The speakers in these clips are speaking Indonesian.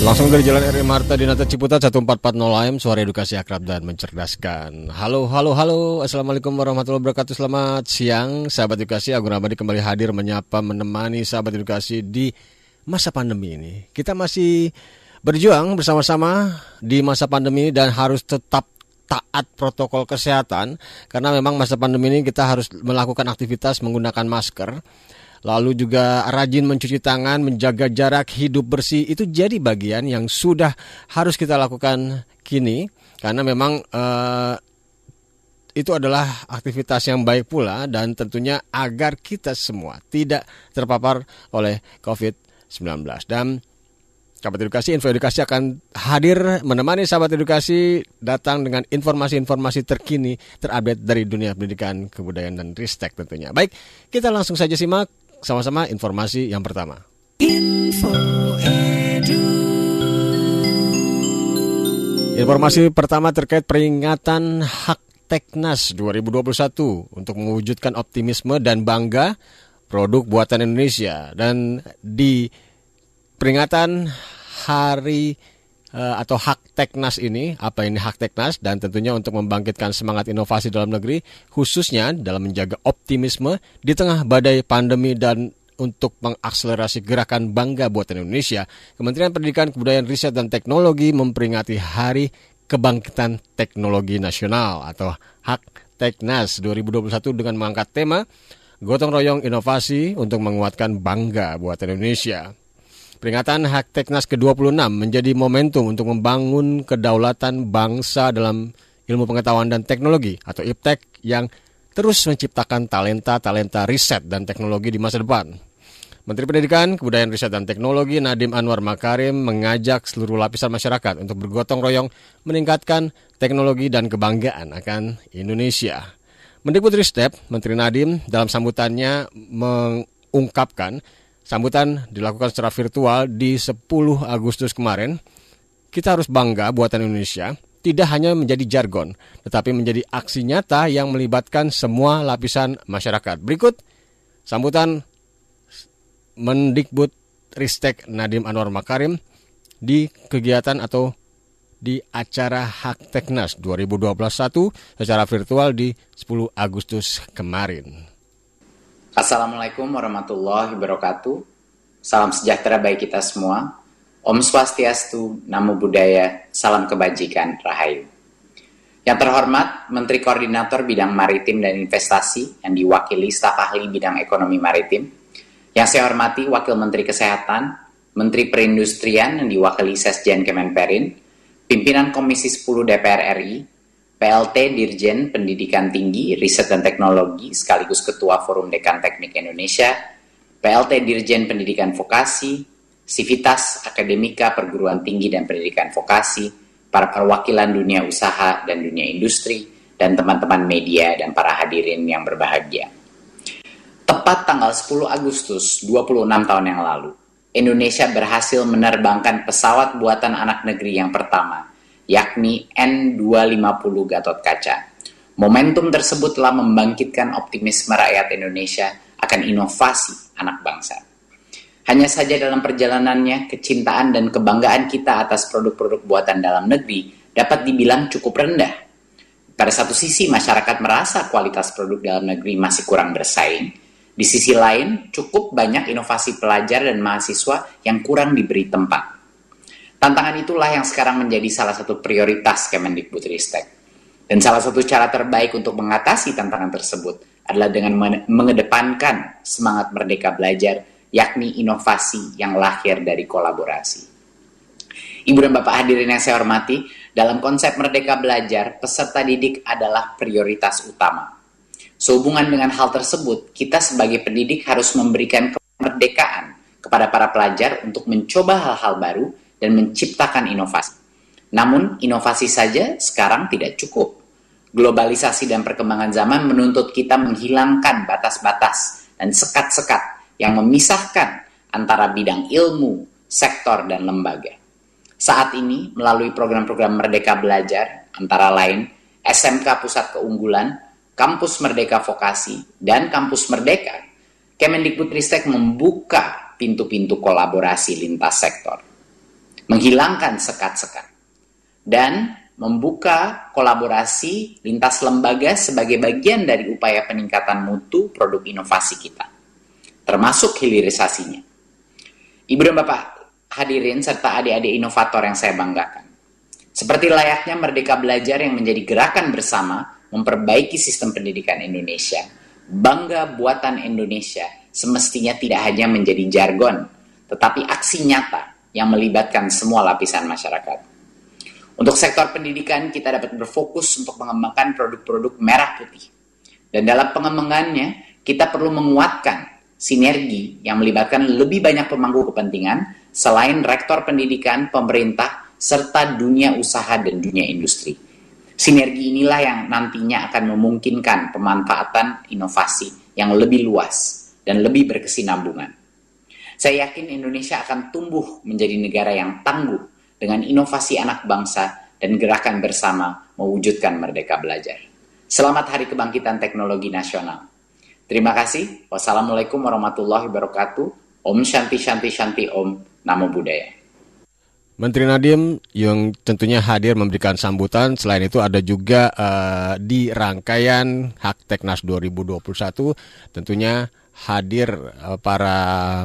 Langsung dari Jalan RI Marta di Nata Ciputat 1440 AM, suara edukasi akrab dan mencerdaskan. Halo, halo, halo. Assalamualaikum warahmatullahi wabarakatuh. Selamat siang, sahabat edukasi. Agung Ramadi kembali hadir menyapa, menemani sahabat edukasi di masa pandemi ini. Kita masih berjuang bersama-sama di masa pandemi dan harus tetap taat protokol kesehatan karena memang masa pandemi ini kita harus melakukan aktivitas menggunakan masker lalu juga rajin mencuci tangan, menjaga jarak, hidup bersih itu jadi bagian yang sudah harus kita lakukan kini karena memang uh, itu adalah aktivitas yang baik pula dan tentunya agar kita semua tidak terpapar oleh COVID-19 dan Sahabat Edukasi, Info Edukasi akan hadir menemani sahabat edukasi datang dengan informasi-informasi terkini terupdate dari dunia pendidikan, kebudayaan, dan ristek tentunya. Baik, kita langsung saja simak sama-sama informasi yang pertama. Info Edu. Informasi pertama terkait peringatan Hak Teknas 2021 untuk mewujudkan optimisme dan bangga produk buatan Indonesia dan di peringatan hari atau hak Teknas ini, apa ini hak Teknas dan tentunya untuk membangkitkan semangat inovasi dalam negeri khususnya dalam menjaga optimisme di tengah badai pandemi dan untuk mengakselerasi gerakan bangga buatan Indonesia, Kementerian Pendidikan, Kebudayaan, Riset dan Teknologi memperingati Hari Kebangkitan Teknologi Nasional atau Hak Teknas 2021 dengan mengangkat tema Gotong Royong Inovasi untuk menguatkan bangga buatan Indonesia. Peringatan Hak Teknas ke-26 menjadi momentum untuk membangun kedaulatan bangsa dalam ilmu pengetahuan dan teknologi atau IPTEK yang terus menciptakan talenta-talenta riset dan teknologi di masa depan. Menteri Pendidikan, Kebudayaan Riset dan Teknologi Nadiem Anwar Makarim mengajak seluruh lapisan masyarakat untuk bergotong royong meningkatkan teknologi dan kebanggaan akan Indonesia. Mendikbudristek, Menteri Nadiem dalam sambutannya mengungkapkan Sambutan dilakukan secara virtual di 10 Agustus kemarin. Kita harus bangga buatan Indonesia tidak hanya menjadi jargon, tetapi menjadi aksi nyata yang melibatkan semua lapisan masyarakat. Berikut sambutan Mendikbud Ristek Nadim Anwar Makarim di kegiatan atau di acara Hak Teknas 2021 secara virtual di 10 Agustus kemarin. Assalamualaikum warahmatullahi wabarakatuh. Salam sejahtera bagi kita semua. Om Swastiastu, Namo Buddhaya, Salam Kebajikan, Rahayu. Yang terhormat, Menteri Koordinator Bidang Maritim dan Investasi yang diwakili staf ahli bidang ekonomi maritim. Yang saya hormati Wakil Menteri Kesehatan, Menteri Perindustrian yang diwakili Sesjen Kemenperin, Pimpinan Komisi 10 DPR RI, PLT Dirjen Pendidikan Tinggi, Riset dan Teknologi sekaligus Ketua Forum Dekan Teknik Indonesia, PLT Dirjen Pendidikan Vokasi, Sivitas Akademika Perguruan Tinggi dan Pendidikan Vokasi, para perwakilan dunia usaha dan dunia industri, dan teman-teman media dan para hadirin yang berbahagia. Tepat tanggal 10 Agustus 26 tahun yang lalu, Indonesia berhasil menerbangkan pesawat buatan anak negeri yang pertama yakni N250 Gatot Kaca. Momentum tersebut telah membangkitkan optimisme rakyat Indonesia akan inovasi anak bangsa. Hanya saja dalam perjalanannya, kecintaan dan kebanggaan kita atas produk-produk buatan dalam negeri dapat dibilang cukup rendah. Pada satu sisi, masyarakat merasa kualitas produk dalam negeri masih kurang bersaing. Di sisi lain, cukup banyak inovasi pelajar dan mahasiswa yang kurang diberi tempat. Tantangan itulah yang sekarang menjadi salah satu prioritas Kemendikbudristek. Dan salah satu cara terbaik untuk mengatasi tantangan tersebut adalah dengan mengedepankan semangat merdeka belajar, yakni inovasi yang lahir dari kolaborasi. Ibu dan Bapak hadirin yang saya hormati, dalam konsep merdeka belajar, peserta didik adalah prioritas utama. Sehubungan dengan hal tersebut, kita sebagai pendidik harus memberikan kemerdekaan kepada para pelajar untuk mencoba hal-hal baru dan menciptakan inovasi. Namun, inovasi saja sekarang tidak cukup. Globalisasi dan perkembangan zaman menuntut kita menghilangkan batas-batas dan sekat-sekat yang memisahkan antara bidang ilmu, sektor, dan lembaga. Saat ini, melalui program-program Merdeka Belajar, antara lain SMK Pusat Keunggulan, Kampus Merdeka Vokasi, dan Kampus Merdeka, Kemendikbudristek membuka pintu-pintu kolaborasi lintas sektor, menghilangkan sekat-sekat, dan membuka kolaborasi lintas lembaga sebagai bagian dari upaya peningkatan mutu produk inovasi kita, termasuk hilirisasinya. Ibu dan Bapak hadirin serta adik-adik inovator yang saya banggakan. Seperti layaknya Merdeka Belajar yang menjadi gerakan bersama memperbaiki sistem pendidikan Indonesia, bangga buatan Indonesia semestinya tidak hanya menjadi jargon, tetapi aksi nyata yang melibatkan semua lapisan masyarakat. Untuk sektor pendidikan, kita dapat berfokus untuk mengembangkan produk-produk merah putih. Dan dalam pengembangannya, kita perlu menguatkan sinergi yang melibatkan lebih banyak pemangku kepentingan selain rektor pendidikan, pemerintah, serta dunia usaha dan dunia industri. Sinergi inilah yang nantinya akan memungkinkan pemanfaatan inovasi yang lebih luas dan lebih berkesinambungan. Saya yakin Indonesia akan tumbuh menjadi negara yang tangguh dengan inovasi anak bangsa dan gerakan bersama mewujudkan merdeka belajar. Selamat Hari Kebangkitan Teknologi Nasional. Terima kasih. Wassalamualaikum warahmatullahi wabarakatuh. Om Shanti Shanti Shanti Om. Namo Buddhaya. Menteri Nadiem yang tentunya hadir memberikan sambutan. Selain itu ada juga uh, di rangkaian Hak Teknas 2021 tentunya hadir uh, para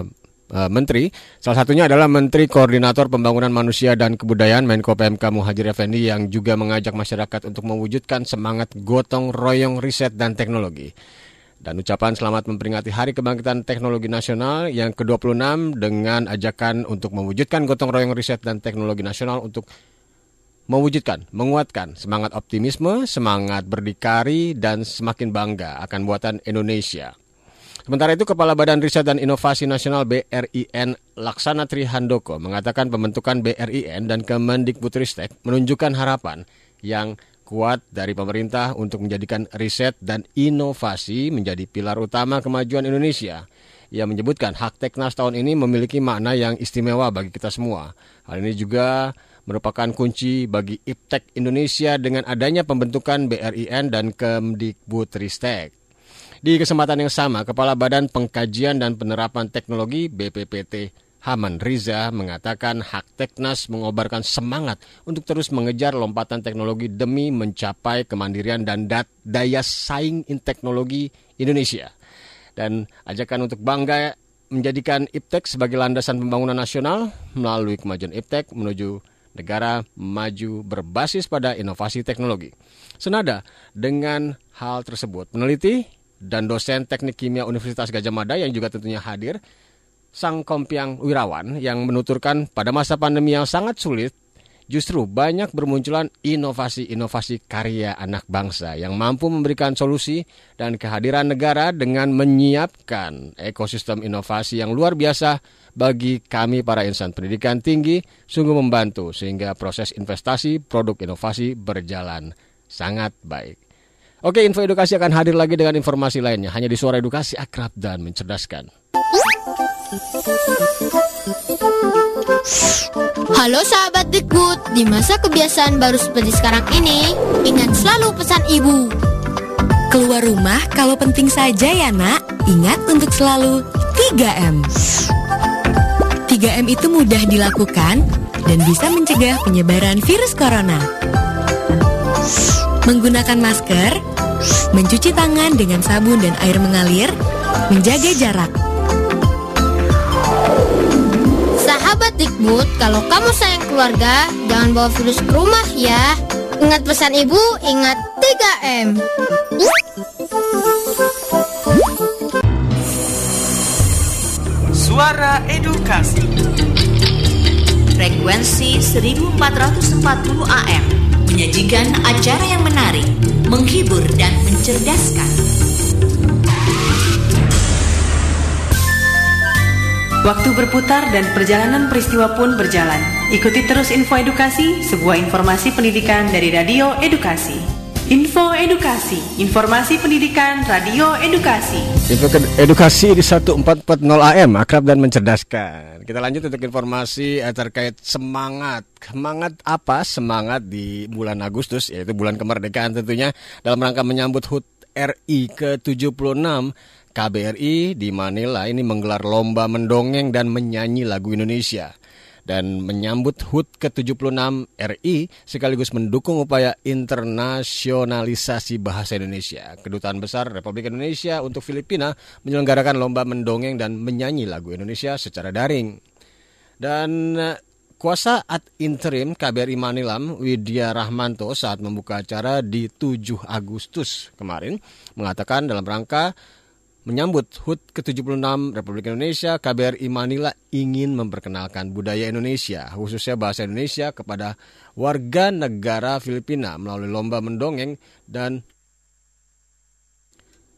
uh, menteri. Salah satunya adalah Menteri Koordinator Pembangunan Manusia dan Kebudayaan Menko PMK Muhajir Effendi yang juga mengajak masyarakat untuk mewujudkan semangat gotong royong riset dan teknologi. Dan ucapan selamat memperingati Hari Kebangkitan Teknologi Nasional yang ke-26 dengan ajakan untuk mewujudkan gotong royong riset dan teknologi nasional untuk mewujudkan, menguatkan semangat optimisme, semangat berdikari, dan semakin bangga akan buatan Indonesia. Sementara itu, Kepala Badan Riset dan Inovasi Nasional BRIN Laksana Trihandoko mengatakan pembentukan BRIN dan Kemendikbudristek menunjukkan harapan yang kuat dari pemerintah untuk menjadikan riset dan inovasi menjadi pilar utama kemajuan Indonesia. Ia menyebutkan hak Teknas tahun ini memiliki makna yang istimewa bagi kita semua. Hal ini juga merupakan kunci bagi IPTEK Indonesia dengan adanya pembentukan BRIN dan Kemdikbudristek. Di kesempatan yang sama, Kepala Badan Pengkajian dan Penerapan Teknologi BPPT Haman Riza mengatakan hak Teknas mengobarkan semangat untuk terus mengejar lompatan teknologi demi mencapai kemandirian dan daya saing in teknologi Indonesia. Dan ajakan untuk bangga menjadikan IPTEK sebagai landasan pembangunan nasional melalui kemajuan IPTEK menuju negara maju berbasis pada inovasi teknologi. Senada dengan hal tersebut, peneliti dan dosen teknik kimia Universitas Gajah Mada yang juga tentunya hadir, Sang Kompiang Wirawan yang menuturkan pada masa pandemi yang sangat sulit, justru banyak bermunculan inovasi-inovasi karya anak bangsa yang mampu memberikan solusi dan kehadiran negara dengan menyiapkan ekosistem inovasi yang luar biasa bagi kami para insan pendidikan tinggi sungguh membantu sehingga proses investasi produk inovasi berjalan sangat baik. Oke, info edukasi akan hadir lagi dengan informasi lainnya hanya di Suara Edukasi Akrab dan Mencerdaskan. Halo sahabat Dikbud, di masa kebiasaan baru seperti sekarang ini, ingat selalu pesan ibu. Keluar rumah kalau penting saja ya nak, ingat untuk selalu 3M. 3M itu mudah dilakukan dan bisa mencegah penyebaran virus corona. Menggunakan masker, mencuci tangan dengan sabun dan air mengalir, menjaga jarak. Sahabat Dikbud, kalau kamu sayang keluarga, jangan bawa virus ke rumah ya. Ingat pesan ibu, ingat 3M. Suara Edukasi Frekuensi 1440 AM Menyajikan acara yang menarik menghibur dan mencerdaskan. Waktu berputar dan perjalanan peristiwa pun berjalan. Ikuti terus info edukasi, sebuah informasi pendidikan dari Radio Edukasi. Info Edukasi, informasi pendidikan Radio Edukasi. Info edukasi di 1440 AM, akrab dan mencerdaskan. Kita lanjut untuk informasi eh, terkait semangat. Semangat apa? Semangat di bulan Agustus, yaitu bulan kemerdekaan tentunya, dalam rangka menyambut HUT RI ke-76 KBRI di Manila ini menggelar lomba mendongeng dan menyanyi lagu Indonesia dan menyambut HUT ke-76 RI sekaligus mendukung upaya internasionalisasi bahasa Indonesia. Kedutaan Besar Republik Indonesia untuk Filipina menyelenggarakan lomba mendongeng dan menyanyi lagu Indonesia secara daring. Dan eh, Kuasa ad interim KBRI Manila Widya Rahmanto saat membuka acara di 7 Agustus kemarin mengatakan dalam rangka Menyambut HUT ke-76 Republik Indonesia, KBRI Manila ingin memperkenalkan budaya Indonesia, khususnya bahasa Indonesia kepada warga negara Filipina melalui lomba mendongeng dan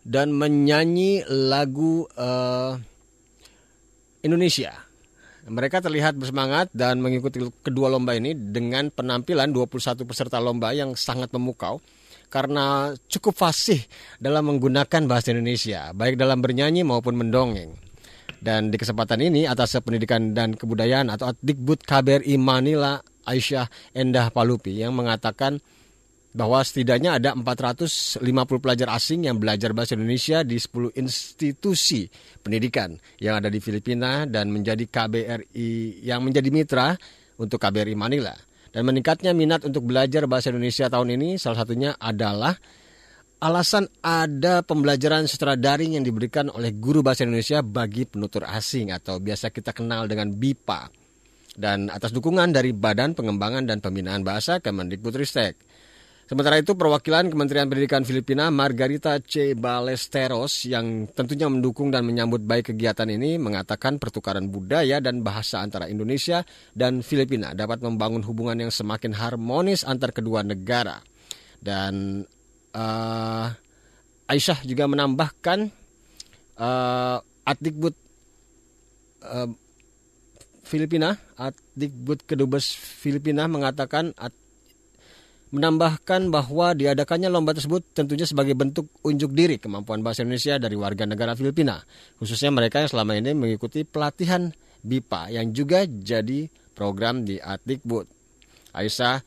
dan menyanyi lagu uh, Indonesia. Mereka terlihat bersemangat dan mengikuti kedua lomba ini dengan penampilan 21 peserta lomba yang sangat memukau karena cukup fasih dalam menggunakan bahasa Indonesia, baik dalam bernyanyi maupun mendongeng. Dan di kesempatan ini atas pendidikan dan kebudayaan atau Dikbud KBRI Manila Aisyah Endah Palupi yang mengatakan bahwa setidaknya ada 450 pelajar asing yang belajar bahasa Indonesia di 10 institusi pendidikan yang ada di Filipina dan menjadi KBRI yang menjadi mitra untuk KBRI Manila. Dan meningkatnya minat untuk belajar bahasa Indonesia tahun ini salah satunya adalah alasan ada pembelajaran secara daring yang diberikan oleh guru bahasa Indonesia bagi penutur asing atau biasa kita kenal dengan BIPA. Dan atas dukungan dari Badan Pengembangan dan Pembinaan Bahasa Kemendikbudristek. Sementara itu perwakilan Kementerian Pendidikan Filipina Margarita C. Balesteros yang tentunya mendukung dan menyambut baik kegiatan ini mengatakan pertukaran budaya dan bahasa antara Indonesia dan Filipina dapat membangun hubungan yang semakin harmonis antar kedua negara. Dan uh, Aisyah juga menambahkan uh, Adikbud uh, Filipina, Adikbud Kedubes Filipina mengatakan menambahkan bahwa diadakannya lomba tersebut tentunya sebagai bentuk unjuk diri kemampuan bahasa Indonesia dari warga negara Filipina, khususnya mereka yang selama ini mengikuti pelatihan BIPA yang juga jadi program di Atikbud. Aisyah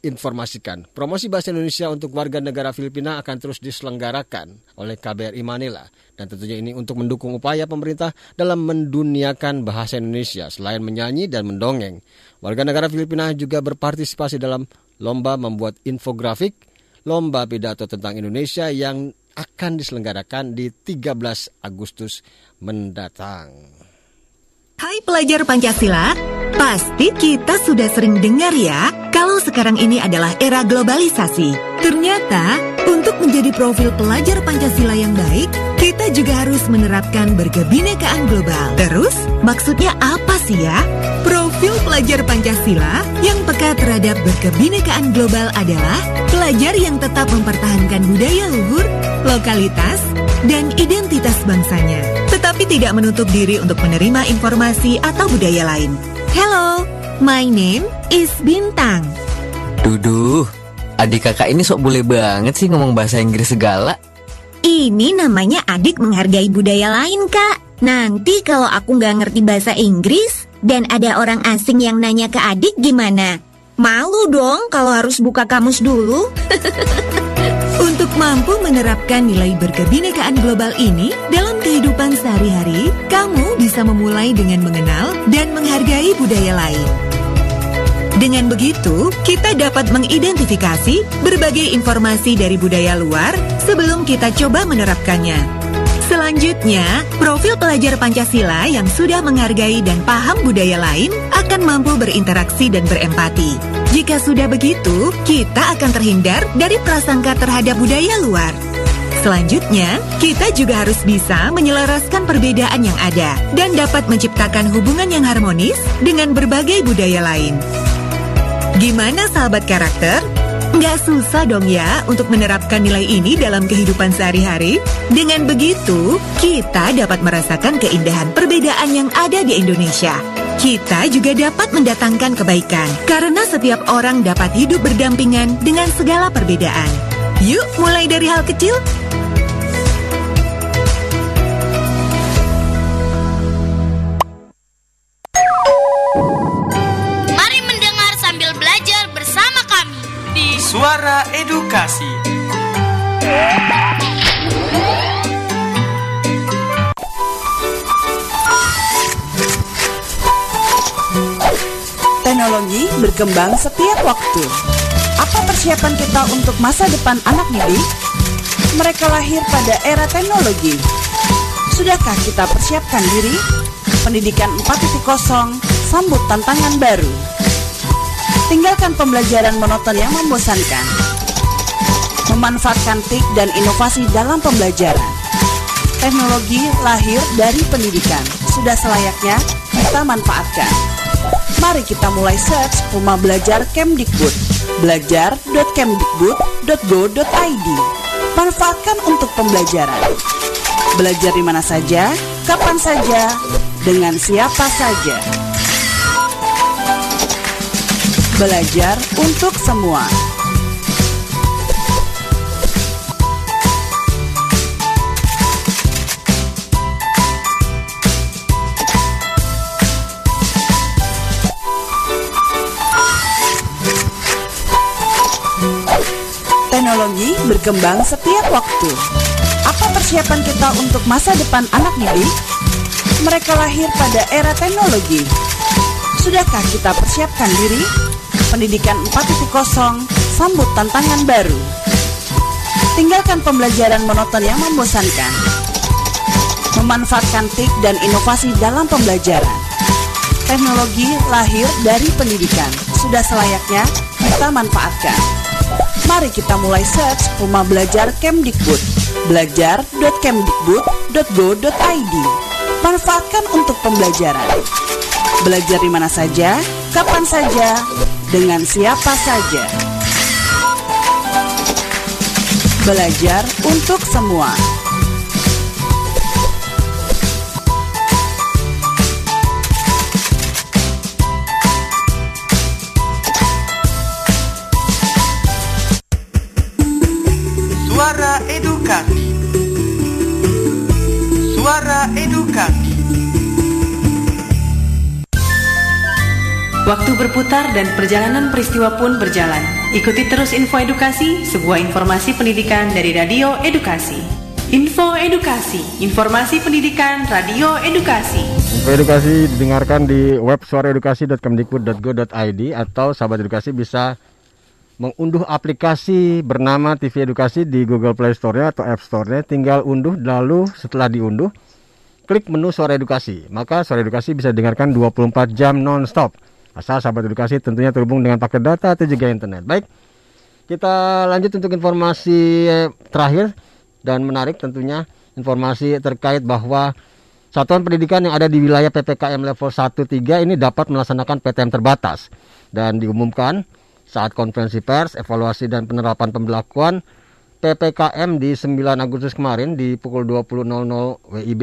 menginformasikan promosi bahasa Indonesia untuk warga negara Filipina akan terus diselenggarakan oleh KBRI Manila dan tentunya ini untuk mendukung upaya pemerintah dalam menduniakan bahasa Indonesia selain menyanyi dan mendongeng. Warga negara Filipina juga berpartisipasi dalam lomba membuat infografik, lomba pidato tentang Indonesia yang akan diselenggarakan di 13 Agustus mendatang. Hai pelajar Pancasila, pasti kita sudah sering dengar ya kalau sekarang ini adalah era globalisasi. Ternyata, untuk menjadi profil pelajar Pancasila yang baik, kita juga harus menerapkan berkebinekaan global. Terus, maksudnya apa sih ya? Profil pelajar Pancasila yang peka terhadap berkebinekaan global adalah pelajar yang tetap mempertahankan budaya luhur, lokalitas, dan identitas bangsanya, tetapi tidak menutup diri untuk menerima informasi atau budaya lain. Hello, my name is Bintang. Duduh, adik kakak ini sok boleh banget sih ngomong bahasa Inggris segala. Ini namanya adik menghargai budaya lain, Kak. Nanti kalau aku nggak ngerti bahasa Inggris, dan ada orang asing yang nanya ke adik gimana? Malu dong kalau harus buka kamus dulu. Untuk mampu menerapkan nilai berkebinekaan global ini dalam kehidupan sehari-hari, kamu bisa memulai dengan mengenal dan menghargai budaya lain. Dengan begitu, kita dapat mengidentifikasi berbagai informasi dari budaya luar sebelum kita coba menerapkannya. Selanjutnya, profil pelajar Pancasila yang sudah menghargai dan paham budaya lain akan mampu berinteraksi dan berempati. Jika sudah begitu, kita akan terhindar dari prasangka terhadap budaya luar. Selanjutnya, kita juga harus bisa menyelaraskan perbedaan yang ada dan dapat menciptakan hubungan yang harmonis dengan berbagai budaya lain. Gimana sahabat karakter? Nggak susah dong ya untuk menerapkan nilai ini dalam kehidupan sehari-hari. Dengan begitu, kita dapat merasakan keindahan perbedaan yang ada di Indonesia. Kita juga dapat mendatangkan kebaikan karena setiap orang dapat hidup berdampingan dengan segala perbedaan. Yuk, mulai dari hal kecil. Edukasi. Teknologi berkembang setiap waktu. Apa persiapan kita untuk masa depan anak didik? Mereka lahir pada era teknologi. Sudahkah kita persiapkan diri? Pendidikan 4.0 sambut tantangan baru. Tinggalkan pembelajaran monoton yang membosankan. Memanfaatkan TIK dan inovasi dalam pembelajaran. Teknologi lahir dari pendidikan. Sudah selayaknya kita manfaatkan. Mari kita mulai search Rumah Belajar Kemdikbud. belajar.kemdikbud.go.id. Manfaatkan untuk pembelajaran. Belajar di mana saja, kapan saja, dengan siapa saja. Belajar untuk semua. Berkembang setiap waktu. Apa persiapan kita untuk masa depan anak didik? Mereka lahir pada era teknologi. Sudahkah kita persiapkan diri? Pendidikan 4.0 sambut tantangan baru. Tinggalkan pembelajaran monoton yang membosankan. Memanfaatkan TIK dan inovasi dalam pembelajaran. Teknologi lahir dari pendidikan. Sudah selayaknya kita manfaatkan. Mari kita mulai search Rumah Belajar Kemdikbud. belajar.kemdikbud.go.id. Manfaatkan untuk pembelajaran. Belajar di mana saja, kapan saja, dengan siapa saja. Belajar untuk semua. Waktu berputar dan perjalanan peristiwa pun berjalan. Ikuti terus info edukasi, sebuah informasi pendidikan dari Radio Edukasi. Info Edukasi, informasi pendidikan Radio Edukasi. Info edukasi didengarkan di web suaraedukasi.kemdikbud.go.id atau sahabat edukasi bisa mengunduh aplikasi bernama TV Edukasi di Google Play Store-nya atau App Store-nya. Tinggal unduh lalu setelah diunduh klik menu Suara Edukasi. Maka Suara Edukasi bisa didengarkan 24 jam non-stop. Asal sahabat edukasi tentunya terhubung dengan paket data atau juga internet. Baik, kita lanjut untuk informasi terakhir dan menarik tentunya informasi terkait bahwa satuan pendidikan yang ada di wilayah PPKM level 1-3 ini dapat melaksanakan PTM terbatas dan diumumkan saat konferensi pers, evaluasi dan penerapan pembelakuan PPKM di 9 Agustus kemarin di pukul 20.00 WIB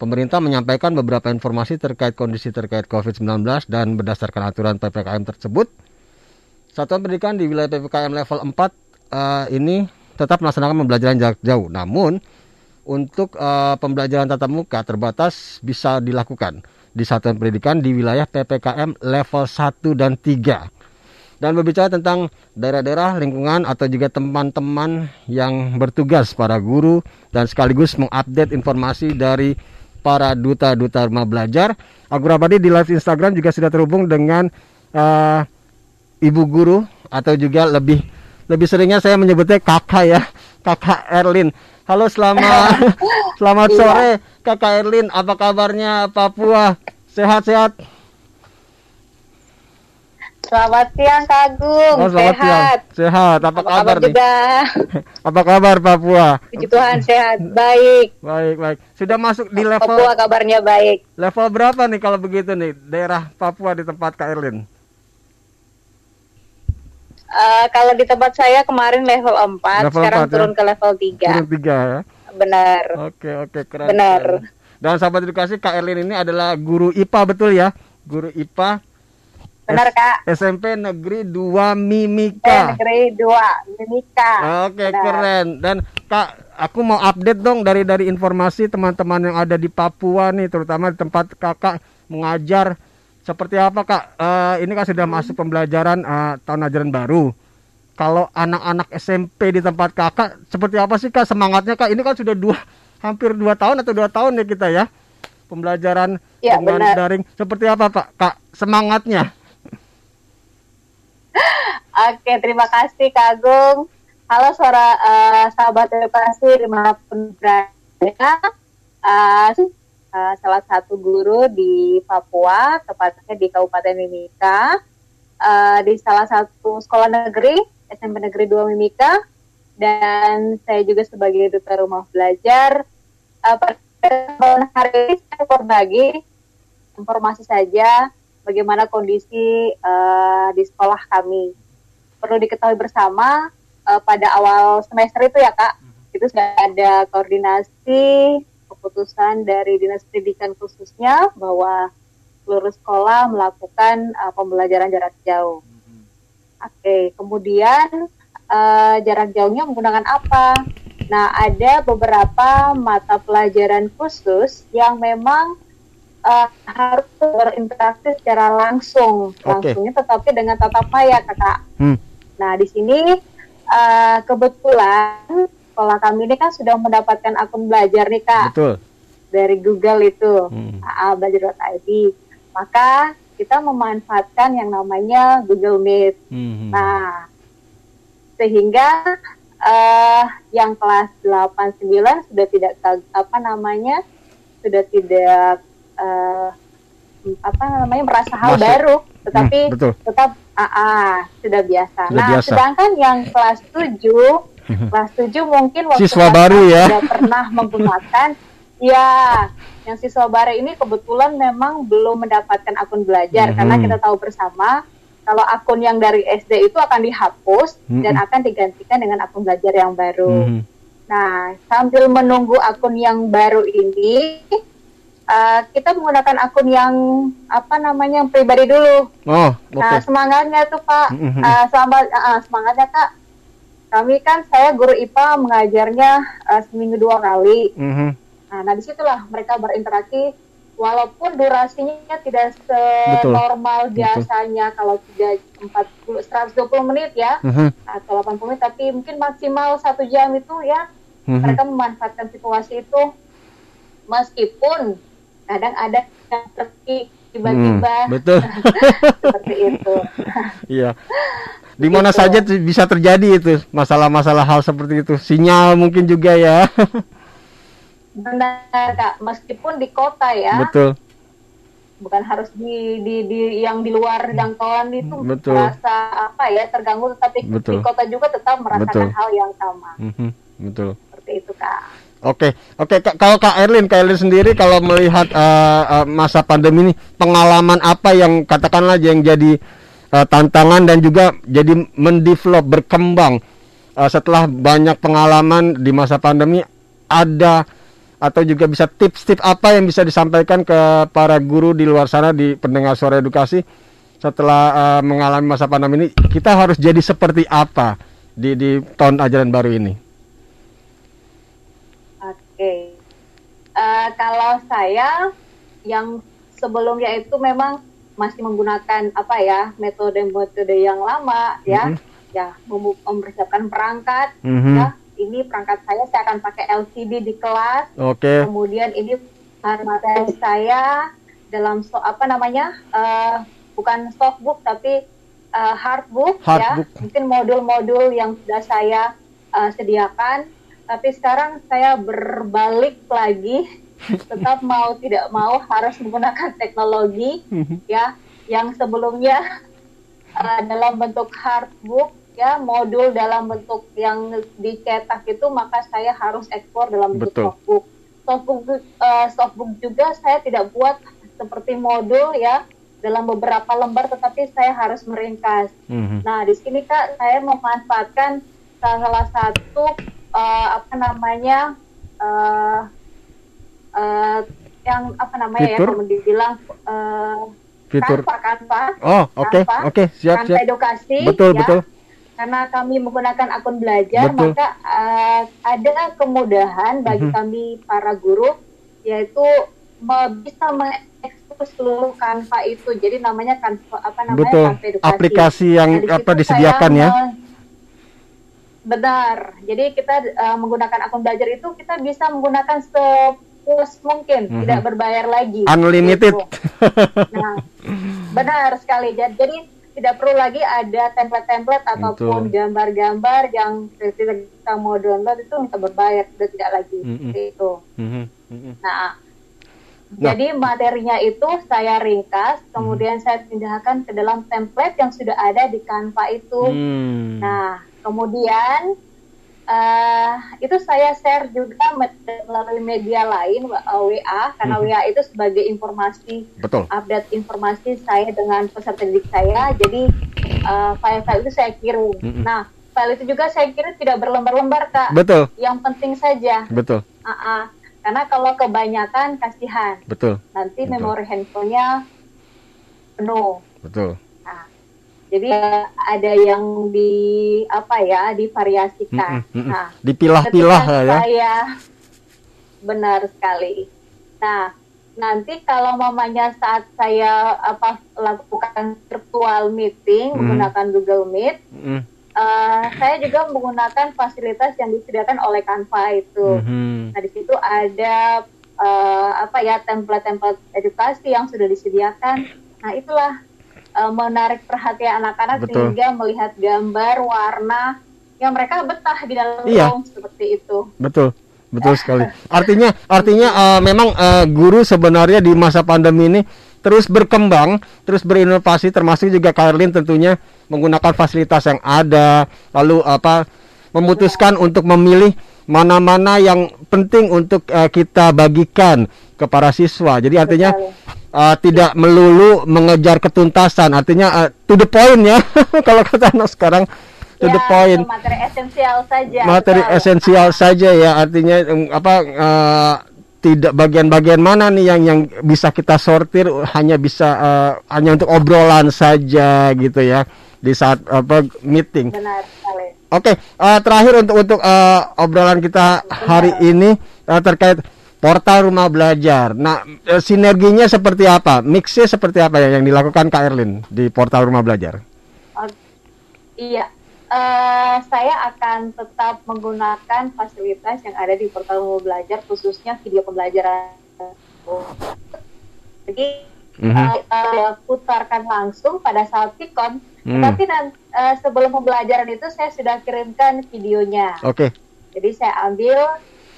Pemerintah menyampaikan beberapa informasi terkait kondisi terkait COVID-19 dan berdasarkan aturan PPKM tersebut, satuan pendidikan di wilayah PPKM level 4 uh, ini tetap melaksanakan pembelajaran jarak jauh. Namun, untuk uh, pembelajaran tatap muka terbatas bisa dilakukan di satuan pendidikan di wilayah PPKM level 1 dan 3. Dan berbicara tentang daerah-daerah lingkungan atau juga teman-teman yang bertugas para guru dan sekaligus mengupdate informasi dari para duta-duta rumah belajar. Aku Rabadi di live Instagram juga sudah terhubung dengan uh, ibu guru atau juga lebih lebih seringnya saya menyebutnya kakak ya, kakak Erlin. Halo selamat selamat sore kakak Erlin, apa kabarnya Papua? Sehat-sehat? Selamat siang Kak Agung, oh, selamat sehat. Siang. Sehat, apa, apa kabar, kabar nih? juga? apa kabar Papua? Puji Tuhan sehat, baik. Baik, baik. Sudah masuk di level Papua kabarnya baik. Level berapa nih kalau begitu nih daerah Papua di tempat Kak Erlin? Eh, kalau di tempat saya kemarin level 4, Level sekarang 4 ya? turun ke level 3. Turun tiga ya. Benar. Oke oke keren. Benar. keren. Dan sahabat edukasi Kak Erlin ini adalah guru IPA betul ya? Guru IPA Benar, Kak. SMP Negeri 2 Eh, Mimika. negeri 2, Mimika. Oke Benar. keren. Dan Kak, aku mau update dong dari dari informasi teman-teman yang ada di Papua nih, terutama di tempat Kakak mengajar. Seperti apa Kak? Eh, ini kan sudah masuk pembelajaran eh, tahun ajaran baru. Kalau anak-anak SMP di tempat Kakak, seperti apa sih Kak semangatnya Kak? Ini kan sudah dua hampir dua tahun atau dua tahun ya kita ya pembelajaran Ya, dengan benar. daring. Seperti apa Pak? Kak semangatnya? Oke, terima kasih Kak Agung. Halo suara eh, sahabat edukasi di mana pun berada. Eh, eh, salah satu guru di Papua, tepatnya di Kabupaten Mimika, eh, di salah satu sekolah negeri, SMP Negeri 2 Mimika, dan saya juga sebagai duta rumah belajar. Eh, pada hari ini saya berbagi informasi saja bagaimana kondisi eh, di sekolah kami. Perlu diketahui bersama eh, pada awal semester itu ya kak, itu sudah ada koordinasi keputusan dari dinas pendidikan khususnya bahwa seluruh sekolah melakukan eh, pembelajaran jarak jauh. Oke, kemudian eh, jarak jauhnya menggunakan apa? Nah, ada beberapa mata pelajaran khusus yang memang eh, harus berinteraksi secara langsung, langsungnya tetapi dengan tatap maya, kakak. Hmm. Nah, di sini eh, kebetulan sekolah kami ini kan sudah mendapatkan akun belajar nih, kak Betul. dari Google itu Hmm. aa.belajar.id. Maka kita memanfaatkan yang namanya Google Meet. Hmm. Nah, sehingga eh yang kelas 8 9 sudah tidak apa namanya? sudah tidak eh apa namanya merasa hal Masuk. baru, tetapi Hmm, betul. tetap AA sudah biasa. Sudah nah, biasa. sedangkan yang kelas 7 kelas 7 mungkin waktu Siswa baru ya. sudah pernah menggunakan ya yang siswa baru ini kebetulan memang belum mendapatkan akun belajar Mhm. karena kita tahu bersama kalau akun yang dari SD itu akan dihapus dan Mhm. akan digantikan dengan akun belajar yang baru. Mhm. Nah, sambil menunggu akun yang baru ini, uh, kita menggunakan akun yang apa namanya yang pribadi dulu. Oh, oke. Nah, semangatnya tuh Pak, uh, selamat uh, semangatnya Kak. Kami kan saya guru IPA mengajarnya uh, seminggu dua kali. Mhm. Nah, nah di situlah mereka berinteraksi. Walaupun durasinya tidak Betul. senormal biasanya kalau tidak 40 120 menit ya Mhm. atau 80 menit, tapi mungkin maksimal satu jam itu ya Mhm. mereka memanfaatkan situasi itu meskipun kadang ada yang pergi tiba-tiba Hmm, betul. seperti itu. Iya. Di mana saja bisa terjadi itu masalah-masalah hal seperti itu. Sinyal mungkin juga ya. Benar kak, meskipun di kota ya, Betul. bukan harus di, di, di yang di luar jangkauan itu Betul. merasa apa ya terganggu, tetapi di Betul. kota juga tetap merasakan Betul. hal yang sama. Mhm, Betul. Seperti itu kak. Oke, oke. Kalau Kak Erlin, Kak Erlin sendiri kalau melihat eh, eh, masa pandemi ini, pengalaman apa yang katakanlah yang jadi eh, tantangan dan juga jadi mendevelop berkembang eh, setelah banyak pengalaman di masa pandemi ada atau juga bisa tips-tips apa yang bisa disampaikan ke para guru di luar sana di pendengar suara edukasi setelah eh, mengalami masa pandemi ini kita harus jadi seperti apa di di tahun ajaran baru ini? Oke. Eh, kalau saya yang sebelumnya itu memang masih menggunakan apa ya metode-metode yang lama ya, Mhm. ya mem- mempersiapkan perangkat Mhm. ya. Ini perangkat saya saya akan pakai LCD di kelas. Oke. Kemudian ini materi saya dalam so, apa namanya eh, bukan softbook tapi eh, hardbook ya. Hardbook. Mungkin modul-modul yang sudah saya eh, sediakan. Tapi sekarang saya berbalik lagi, tetap mau tidak mau harus menggunakan teknologi ya yang sebelumnya eh, dalam bentuk hardbook ya modul dalam bentuk yang dicetak itu maka saya harus ekspor dalam bentuk Betul. softbook softbook eh, softbook juga saya tidak buat seperti modul ya dalam beberapa lembar tetapi saya harus meringkas. Mhm. Nah, di sini Kak saya memanfaatkan salah satu eh, apa namanya eh eh, yang apa namanya Fitur? ya kalau dibilang eh Fitur. Canva, Canva. Oh, oke, Canva, oke, siap, Canva siap. edukasi. Betul, ya. betul. Karena kami menggunakan akun belajar, Betul. maka eh, ada kemudahan bagi Mhm. kami para guru, yaitu bisa mengekspos seluruh Canva itu. Jadi namanya Canva apa namanya Betul. Canva edukasi. Aplikasi yang Nah, apa disediakan ya. Benar. Jadi kita eh, menggunakan akun belajar itu kita bisa menggunakan sepuas mungkin, Mhm. tidak berbayar lagi. Unlimited. Gitu. Nah, benar sekali. Jadi, tidak perlu lagi ada template-template ataupun gambar-gambar yang kita mau download itu kita berbayar, sudah tidak lagi Mm-mm. seperti itu. Mhm, mhm. Nah, jadi materinya itu saya ringkas, kemudian saya pindahkan ke dalam template yang sudah ada di Canva itu. Hmm. Nah, kemudian eh itu saya share juga me- melalui media lain wa- WA karena Mhm. WA itu sebagai informasi Betul. update informasi saya dengan peserta didik saya. Jadi eh, file-file itu saya kirim. Mhm. Nah, file itu juga saya kirim tidak berlembar-lembar kak. Betul. Yang penting saja. Betul. Ah-ah. Karena kalau kebanyakan kasihan Betul. nanti Betul. memori handphonenya penuh. Betul. Jadi ada yang di apa ya divariasikan. Mm-mm, mm-mm. Nah, Dipilah-pilah lah ya. Saya benar sekali. Nah, nanti kalau mamanya saat saya apa lakukan virtual meeting Mhm. menggunakan Google Meet, Mm. eh, saya juga menggunakan fasilitas yang disediakan oleh Canva itu. Mhm. Nah, di situ ada eh, apa ya template-template edukasi yang sudah disediakan. Nah, itulah eh, menarik perhatian anak-anak sehingga melihat gambar, warna yang mereka betah di dalam Iya. room seperti itu. Betul, betul sekali. Artinya, artinya eh, memang eh, guru sebenarnya di masa pandemi ini terus berkembang, terus berinovasi, termasuk juga Karlin tentunya menggunakan fasilitas yang ada, lalu apa memutuskan untuk memilih mana-mana yang penting untuk eh, kita bagikan ke para siswa. Jadi artinya eh, tidak melulu mengejar ketuntasan, artinya eh, to the point ya. Kalau kata anak sekarang to the Ya, point itu materi esensial saja. materi betul. esensial saja ya artinya em, apa eh, tidak bagian-bagian mana nih yang yang bisa kita sortir hanya bisa eh, hanya untuk obrolan saja gitu ya di saat apa meeting. Benar sekali. Oke, eh, terakhir untuk untuk eh, obrolan kita hari ini eh, terkait portal rumah belajar. Nah, eh, sinerginya seperti apa? Mixnya seperti apa ya yang dilakukan Kak Erlin di portal rumah belajar? Iya, Eh, saya akan tetap menggunakan fasilitas yang ada di portal Mau Belajar, khususnya video pembelajaran. Jadi Mhm. eh, eh, putarkan langsung pada saat Tikon. Hmm. Tapi eh, sebelum pembelajaran itu saya sudah kirimkan videonya. Oke. Jadi saya ambil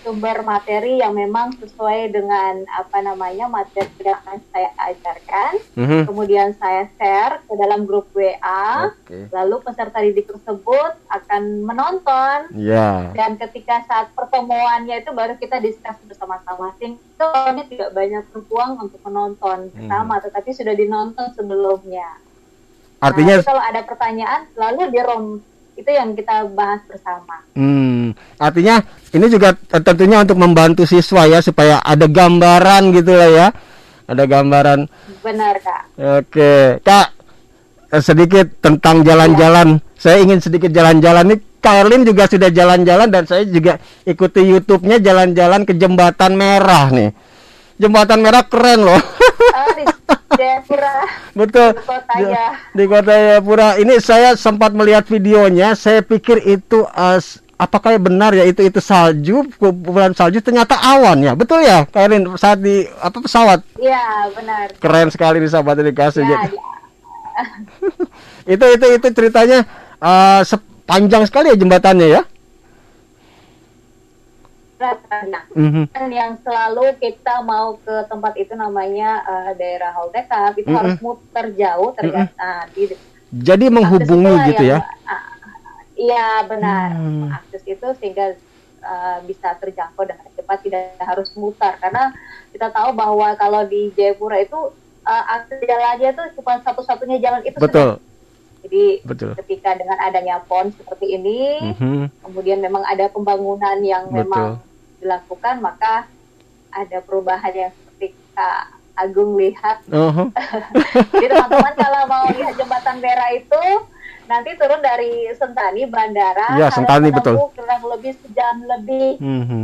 sumber materi yang memang sesuai dengan apa namanya materi yang akan saya ajarkan. Mhm. Kemudian saya share ke dalam grup WA. Oke. Lalu peserta didik tersebut akan menonton. Ya. Dan ketika saat pertemuannya itu baru kita diskus bersama-sama. Sehingga itu awalnya tidak banyak berpuang untuk menonton Hmm. bersama, tetapi sudah dinonton sebelumnya. Artinya Nah, kalau ada pertanyaan, lalu di room itu yang kita bahas bersama. Hmm, artinya ini juga tentunya untuk membantu siswa ya supaya ada gambaran gitu lah ya. Ada gambaran. Benar kak. Oke, Kak. eh, Sedikit tentang jalan-jalan. Saya ingin sedikit jalan-jalan nih. Kak Erlin juga sudah jalan-jalan dan saya juga ikuti YouTube-nya jalan-jalan ke Jembatan Merah nih. Jembatan Merah keren loh. Oh, Jayapura. Betul. Di kota ya. Di Kota Jayapura. Ini saya sempat melihat videonya. Saya pikir itu s- apakah benar ya itu itu salju, kumpulan salju ternyata awan ya. Betul ya, Kairin saat di apa pesawat. Iya benar. Keren sekali nih sahabat dikasih. Ya, di- itu itu itu ceritanya eh, sepanjang sekali ya jembatannya ya. Nah, Mhm. Dan yang selalu kita mau ke tempat itu namanya eh, daerah Holdekap itu Mm-mm. harus muter jauh ternyata nah, di Jadi menghubungi gitu ya. yang, ah, Iya benar Hmm. akses itu sehingga eh, bisa terjangkau dengan cepat tidak harus mutar karena kita tahu bahwa kalau di Jayapura itu uh, akses jalannya tuh cuma satu-satunya jalan itu Betul. sudah. Jadi Betul. ketika dengan adanya pon seperti ini, Mhm. kemudian memang ada pembangunan yang Betul. memang dilakukan, maka ada perubahan yang seperti Kak Agung lihat. Uhum. Jadi teman-teman kalau mau lihat jembatan Bera itu nanti turun dari Sentani Bandara, Ya, Sentani, betul. kurang lebih sejam lebih Mhm.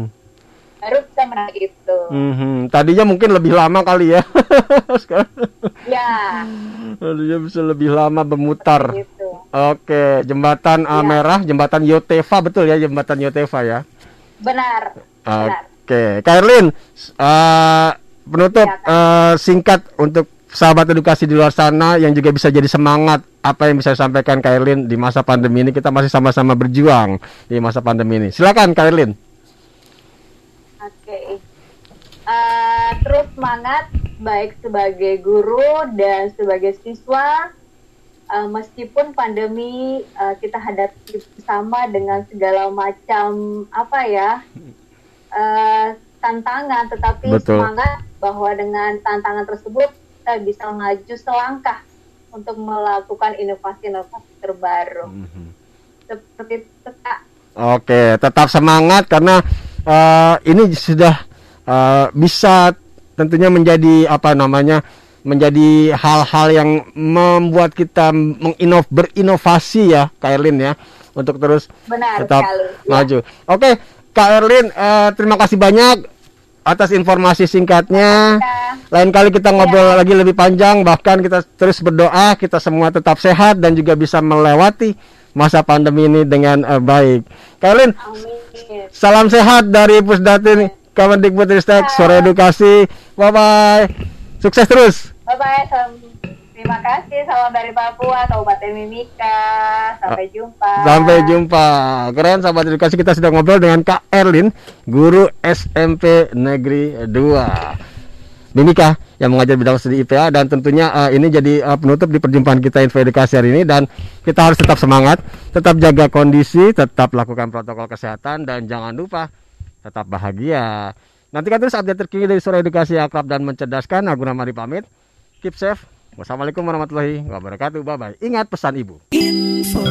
baru bisa itu. Mhm. Tadinya mungkin lebih lama kali ya. Sekarang Ya, tadinya bisa lebih lama bermutar. gitu. Oke, jembatan uh, Ya. merah, jembatan Yotefa betul ya, jembatan Yotefa ya. Benar. Oke, Kak Erlin, uh, penutup Ya, uh, singkat untuk sahabat edukasi di luar sana yang juga bisa jadi semangat apa yang bisa disampaikan Kak Erlin di masa pandemi ini kita masih sama-sama berjuang di masa pandemi ini. Silakan Kak Erlin. Oke. Eh, terus semangat baik sebagai guru dan sebagai siswa. Eh, meskipun pandemi eh, kita hadapi bersama dengan segala macam apa ya eh, tantangan, tetapi Betul. semangat bahwa dengan tantangan tersebut kita bisa maju selangkah untuk melakukan inovasi-inovasi terbaru. Seperti itu Kak. Oke, tetap semangat karena uh, ini sudah uh, bisa tentunya menjadi apa namanya menjadi hal-hal yang membuat kita menginov berinovasi ya, Kak Erlin ya, untuk terus Benar tetap sekali. Ya. maju. Oke, Kak Erlin, uh, terima kasih banyak atas informasi singkatnya. Lain kali kita ngobrol lagi lebih panjang, bahkan kita terus berdoa kita semua tetap sehat dan juga bisa melewati masa pandemi ini dengan uh, baik. Kak Erlin, salam sehat dari Pusdatin Kemendikbudristek Sore Edukasi. Bye bye. Sukses terus. Bye bye. Salam. Terima kasih. Salam dari Papua, Kabupaten Mimika. Sampai jumpa. Sampai jumpa. Keren sahabat edukasi kita sudah ngobrol dengan Kak Erlin, guru SMP Negeri 2. Mimika yang mengajar bidang studi IPA dan tentunya uh, ini jadi uh, penutup di perjumpaan kita info edukasi hari ini dan kita harus tetap semangat, tetap jaga kondisi, tetap lakukan protokol kesehatan dan jangan lupa tetap bahagia. Nantikan terus update terkini dari sore edukasi akrab dan mencerdaskan. Aku Mari pamit. Keep safe. Wassalamualaikum warahmatullahi wabarakatuh. Bye bye. Ingat pesan ibu. Info.